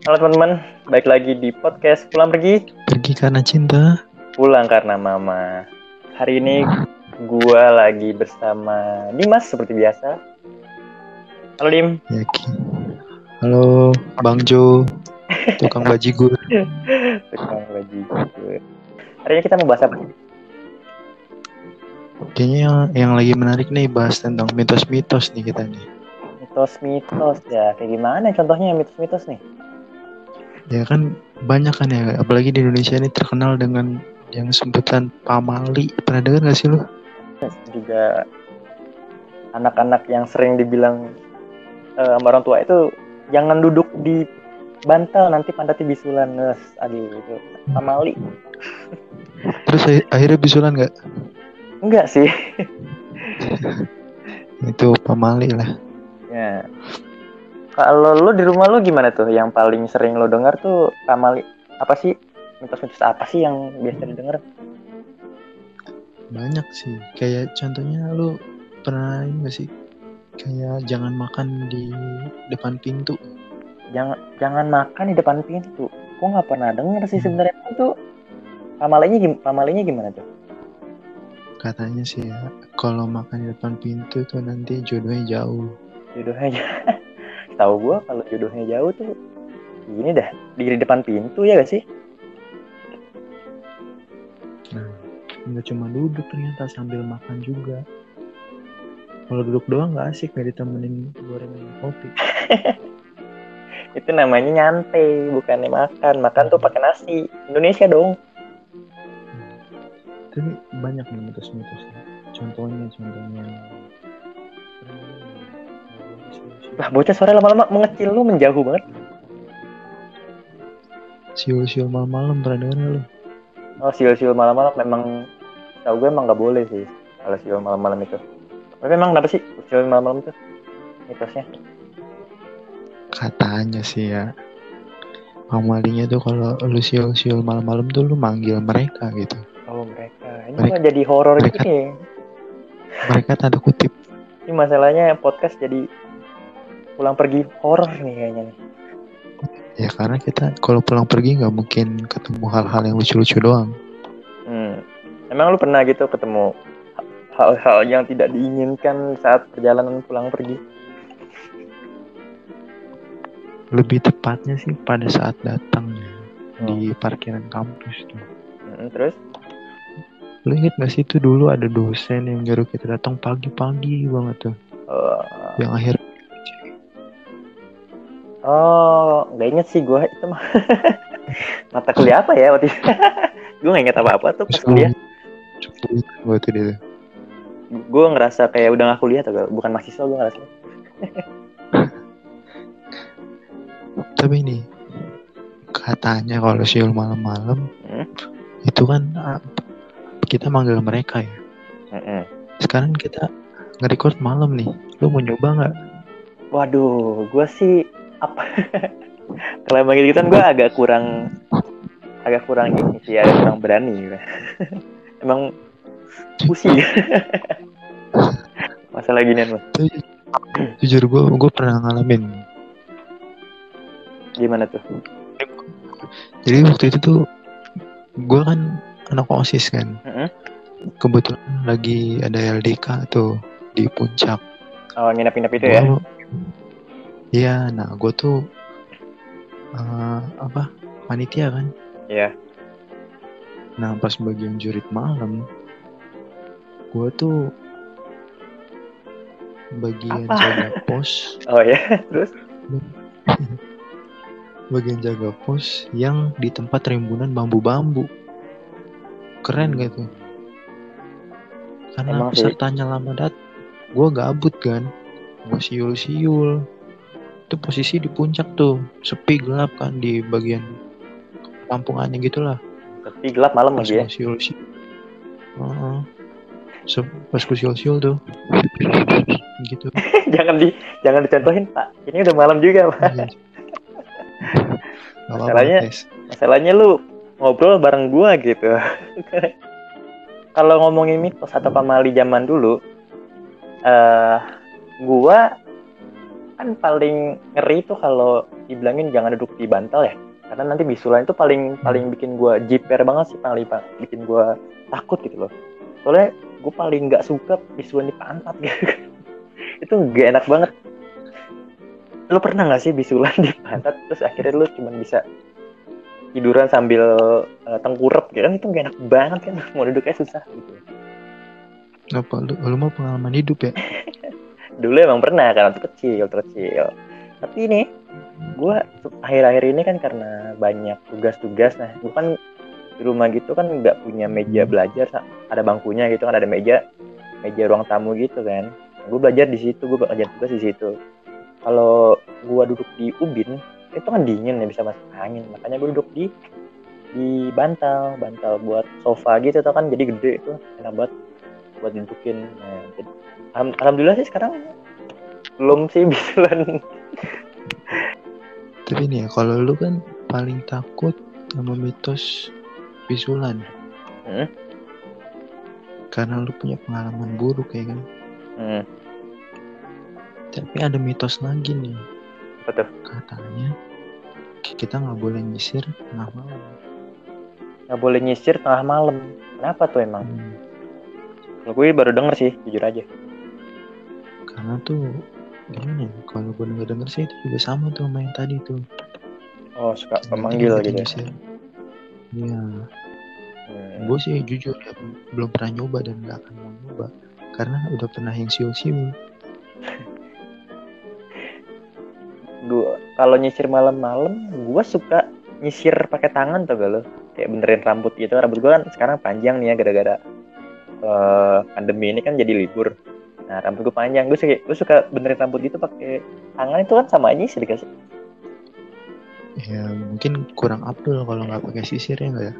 Halo teman-teman, baik lagi di podcast Pulang Pergi, Pergi karena cinta. pulang karena mama. Hari ini gua lagi bersama Dimas seperti biasa. Halo Dim, Yakin. Halo, Bang Jo. Tukang bajigur. tukang bajigur. Hari ini kita mau bahas apa? Kayaknya yang, yang lagi menarik nih bahas tentang mitos-mitos nih kita nih. Mitos-mitos ya, kayak gimana contohnya mitos-mitos nih? Ya kan banyak kan ya, apalagi di Indonesia ini terkenal dengan yang sebutan pamali. Pernah dengar gak sih lu? Juga anak-anak yang sering dibilang eh, sama orang tua itu jangan duduk di bantal nanti pantatnya bisulan Nes, aduh itu pamali Terus akhir- akhirnya bisulan gak? enggak sih Itu pamali lah. Ya. Kalau lu di rumah lu gimana tuh? Yang paling sering lu dengar tuh pamali apa sih? Mitos-mitos apa sih yang biasa didengar? Banyak sih. Kayak contohnya lu pernah ini gak sih? Kayak jangan makan di depan pintu. Jangan jangan makan di depan pintu. Gua nggak pernah denger sih sebenarnya itu pamalinya gim- pamalinya gimana tuh? Katanya sih ya, kalau makan di depan pintu tuh nanti jodohnya jauh. Jodohnya tahu gua kalau jodohnya jauh tuh ini dah di depan pintu ya gak sih? Nah, nggak cuma duduk ternyata sambil makan juga. Kalau duduk doang nggak asik nggak ditemenin gorengan kopi. Itu namanya nyantai, bukannya makan. Makan tuh pakai nasi. Indonesia dong. Tapi banyak nih mitos-mitos. Contohnya, contohnya. Lah bocah sore lama-lama mengecil lu menjauh banget. Siul-siul malam-malam pernah denger lu? Oh siul-siul malam-malam memang tau gue emang nggak boleh sih kalau siul malam-malam itu. Tapi emang kenapa sih siul malam-malam itu? Mitosnya. Katanya sih ya. Pamalinya tuh kalau lu siul-siul malam-malam tuh lu manggil mereka gitu. Oh mereka. Ini Mereka- jadi horor gini. Mereka tanda kutip. Ini masalahnya podcast jadi pulang pergi horor nih kayaknya nih. Ya karena kita kalau pulang pergi nggak mungkin ketemu hal-hal yang lucu-lucu doang. Hmm. Emang lu pernah gitu ketemu hal-hal yang tidak diinginkan saat perjalanan pulang pergi? Lebih tepatnya sih pada saat datang Oh. di parkiran kampus tuh. Hmm, terus? Lu inget gak sih itu dulu ada dosen yang nyuruh kita datang pagi-pagi banget tuh. Oh, Yang akhir oh nggak inget sih gue itu mah. Mata kuliah apa ya waktu itu? gue nggak inget apa-apa tuh pas kuliah. Dia tuh. gue ngerasa kayak udah gak kuliah atau bukan mahasiswa gue ngerasa Tapi ini katanya kalau siul malam-malam Hmm. itu kan ah, kita manggil mereka ya. Mm-mm. Sekarang kita nge-record malam nih. Lu mau nyoba nggak? waduh gue sih apa kalau manggil gitu kan gue agak kurang agak kurang ini sih agak kurang berani gitu. emang pusing masalah ginian Tapi jujur gue gue pernah ngalamin. gimana tuh Jadi waktu itu tuh gue kan anak osis kan. Mm-mm. Kebetulan lagi ada LDK tuh di puncak. oh nginep-nginep itu ya Gua- Iya, nah gue tuh eh, apa panitia kan. Iya. Nah pas bagian jurit malam, gue tuh bagian Apa? jaga pos, oh ya terus bagian jaga pos yang di tempat rimbunan bambu-bambu. Keren gak tuh? Karena Emang sih. pesertanya lama dat, gue gabut kan, gue siul-siul. Itu posisi di puncak tuh, sepi gelap kan di bagian kampungannya gitulah. tapi gelap malam lagi ya gue siul-siul. Heeh. Se- Pas gue siul-siul tuh, gitu. jangan di jangan dicontohin pak ini udah malam juga pak Iya. Masalahnya- masalahnya lu ngobrol bareng gua gitu kalau ngomongin mitos atau pamali zaman dulu eh gua kan paling ngeri tuh kalau dibilangin jangan duduk di bantal ya. Karena nanti bisulan itu paling paling bikin gue jiper banget sih paling bikin gue takut gitu loh. Soalnya gue paling nggak suka bisulan di pantat gitu. Itu gak enak banget. Lo pernah nggak sih bisulan di pantat terus akhirnya lo cuma bisa tiduran sambil uh, tengkurap gitu? Kan itu gak enak banget kan mau duduknya susah gitu apa lu, lu mau pengalaman hidup ya dulu emang pernah karena waktu kecil kecil. Tapi ini gue akhir-akhir ini kan karena banyak tugas-tugas nah gue kan di rumah gitu kan nggak punya meja belajar ada bangkunya gitu kan ada meja meja ruang tamu gitu kan. Gue belajar di situ gue belajar tugas di situ. Kalau gue duduk di ubin itu kan dingin ya bisa masuk angin. Makanya gue duduk di di bantal bantal buat sofa gitu tau kan jadi gede itu enak banget buat dudukin nah, jadi alhamdulillah sih sekarang belum sih bisulan tapi nih ya kalau lu kan paling takut sama mitos bisulan. Hmm? karena lu punya pengalaman buruk ya kan? Hmm. tapi ada mitos lagi nih. Tuh? Katanya kita nggak boleh nyisir tengah malam. Nggak boleh nyisir tengah malam. Kenapa tuh emang? Hmm. Kalau gue baru denger sih jujur aja. Karena tuh gimana ya kalau gue denger denger sih itu juga sama tuh sama yang tadi tuh. Oh suka pemanggil gitu ya? iya. Hmm. gue sih jujur ya, belum pernah nyoba dan gak akan mau nyoba. Karena udah pernah yang siul-siul. Gue kalau nyisir malam-malam gue suka nyisir pakai tangan tuh gak lo? Kayak benerin rambut gitu. Rambut gue kan sekarang panjang nih ya gara-gara uh, pandemi ini kan jadi libur nah rambut gue panjang gue suka gue suka benerin rambut gitu pakai tangan itu kan sama aja sih dikasih ya mungkin kurang abdul kalau nggak pakai sisir ya nggak ya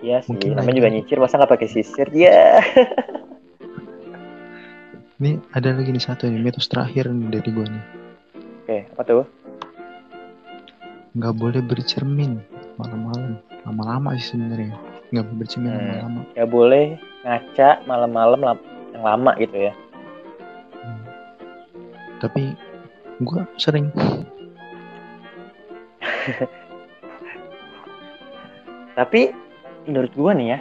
Iya sih, mungkin namanya juga nyicir masa nggak pakai sisir ya. Ini ada lagi nih satu nih mitos terakhir nih dari gue nih. Oke, apa tuh? Nggak boleh bercermin malam-malam. Lama-lama sih sebenarnya. Nggak boleh bercermin hmm. lama-lama. Nggak boleh ngaca malam-malam yang lama gitu ya hmm. tapi gue sering tapi menurut gue nih ya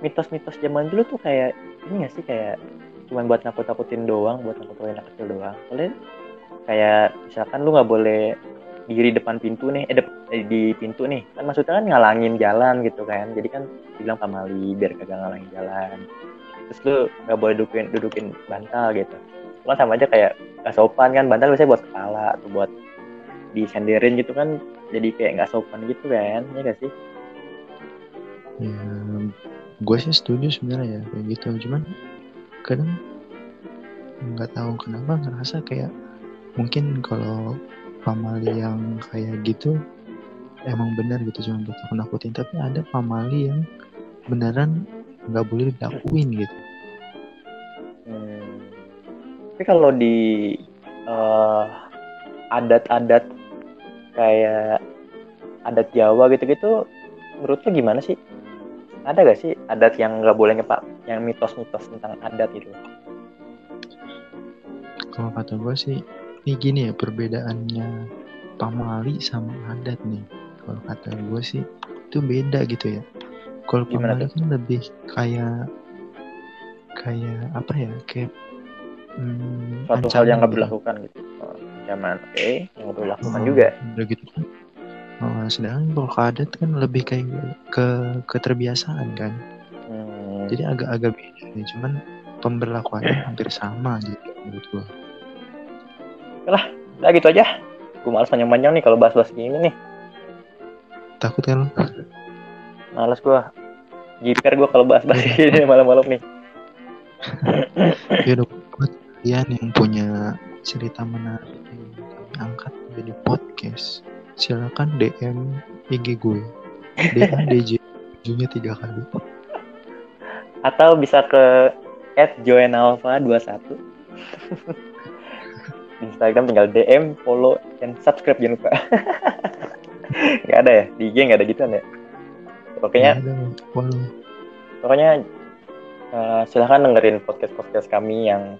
mitos-mitos zaman dulu tuh kayak ini gak sih kayak cuman buat nakut-nakutin doang buat nakutin anak kecil doang soalnya kayak misalkan lu nggak boleh diri depan pintu nih eh, de eh, di pintu nih. Kan maksudnya kan ngalangin jalan gitu kan. Jadi kan bilang pamali biar kagak ngalangin jalan. Terus lu nggak boleh dudukin dudukin bantal gitu. Cuma sama aja kayak gak sopan kan. Bantal biasanya buat kepala atau buat disenderin gitu kan. Jadi kayak nggak sopan gitu kan. Ya gak sih? Ya gue sih setuju sebenarnya ya kayak gitu. Cuman kadang nggak tahu kenapa ngerasa kayak mungkin kalau pamali yang kayak gitu emang benar gitu cuma buat aku nakutin. Tapi ada pamali yang beneran nggak boleh dilakuin gitu. Hmm. tapi kalau di uh, adat-adat kayak adat Jawa gitu-gitu menurut lo gimana sih? Ada gak sih adat yang nggak boleh ngepak yang mitos-mitos tentang adat itu? Kalau kata gue sih ini gini ya perbedaannya pamali sama adat nih. Kalau kata gue sih itu beda gitu ya. Kalau pamali kan lebih kayak kayak apa ya kayak hmm, suatu hal yang nggak gitu. berlakukan gitu. Oh, zaman oke okay. yang nggak berlakukan oh, juga. udah gitu. Kan oh, sedangkan kalau adat kan lebih kayak ke keterbiasaan kan. Hmm. jadi agak-agak beda nih cuman pemberlakuannya hampir sama gitu menurut Oke lah, udah gitu aja. Gue males panjang-panjang nih kalau bahas-bahas gini nih. Takut kan? Males gue. Jiper gue kalau bahas-bahas gini malam-malam nih. ya udah buat kalian yang punya cerita menarik yang kami angkat menjadi podcast, silakan DM IG gue. dm dj ujungnya tiga kali. Atau bisa ke at joenalva21 Instagram tinggal DM, follow, dan subscribe jangan lupa. Gak ada ya di IG gak ada gitu kan ya. Pokoknya, ada, pokoknya uh, silahkan dengerin podcast podcast kami yang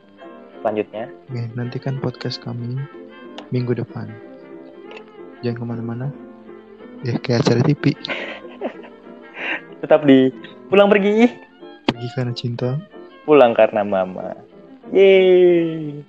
selanjutnya. Oke, nantikan podcast kami minggu depan. Jangan ke mana-mana. Ya kayak acara TV. Tetap di pulang pergi. Pergi karena cinta. Pulang karena mama. Yeay.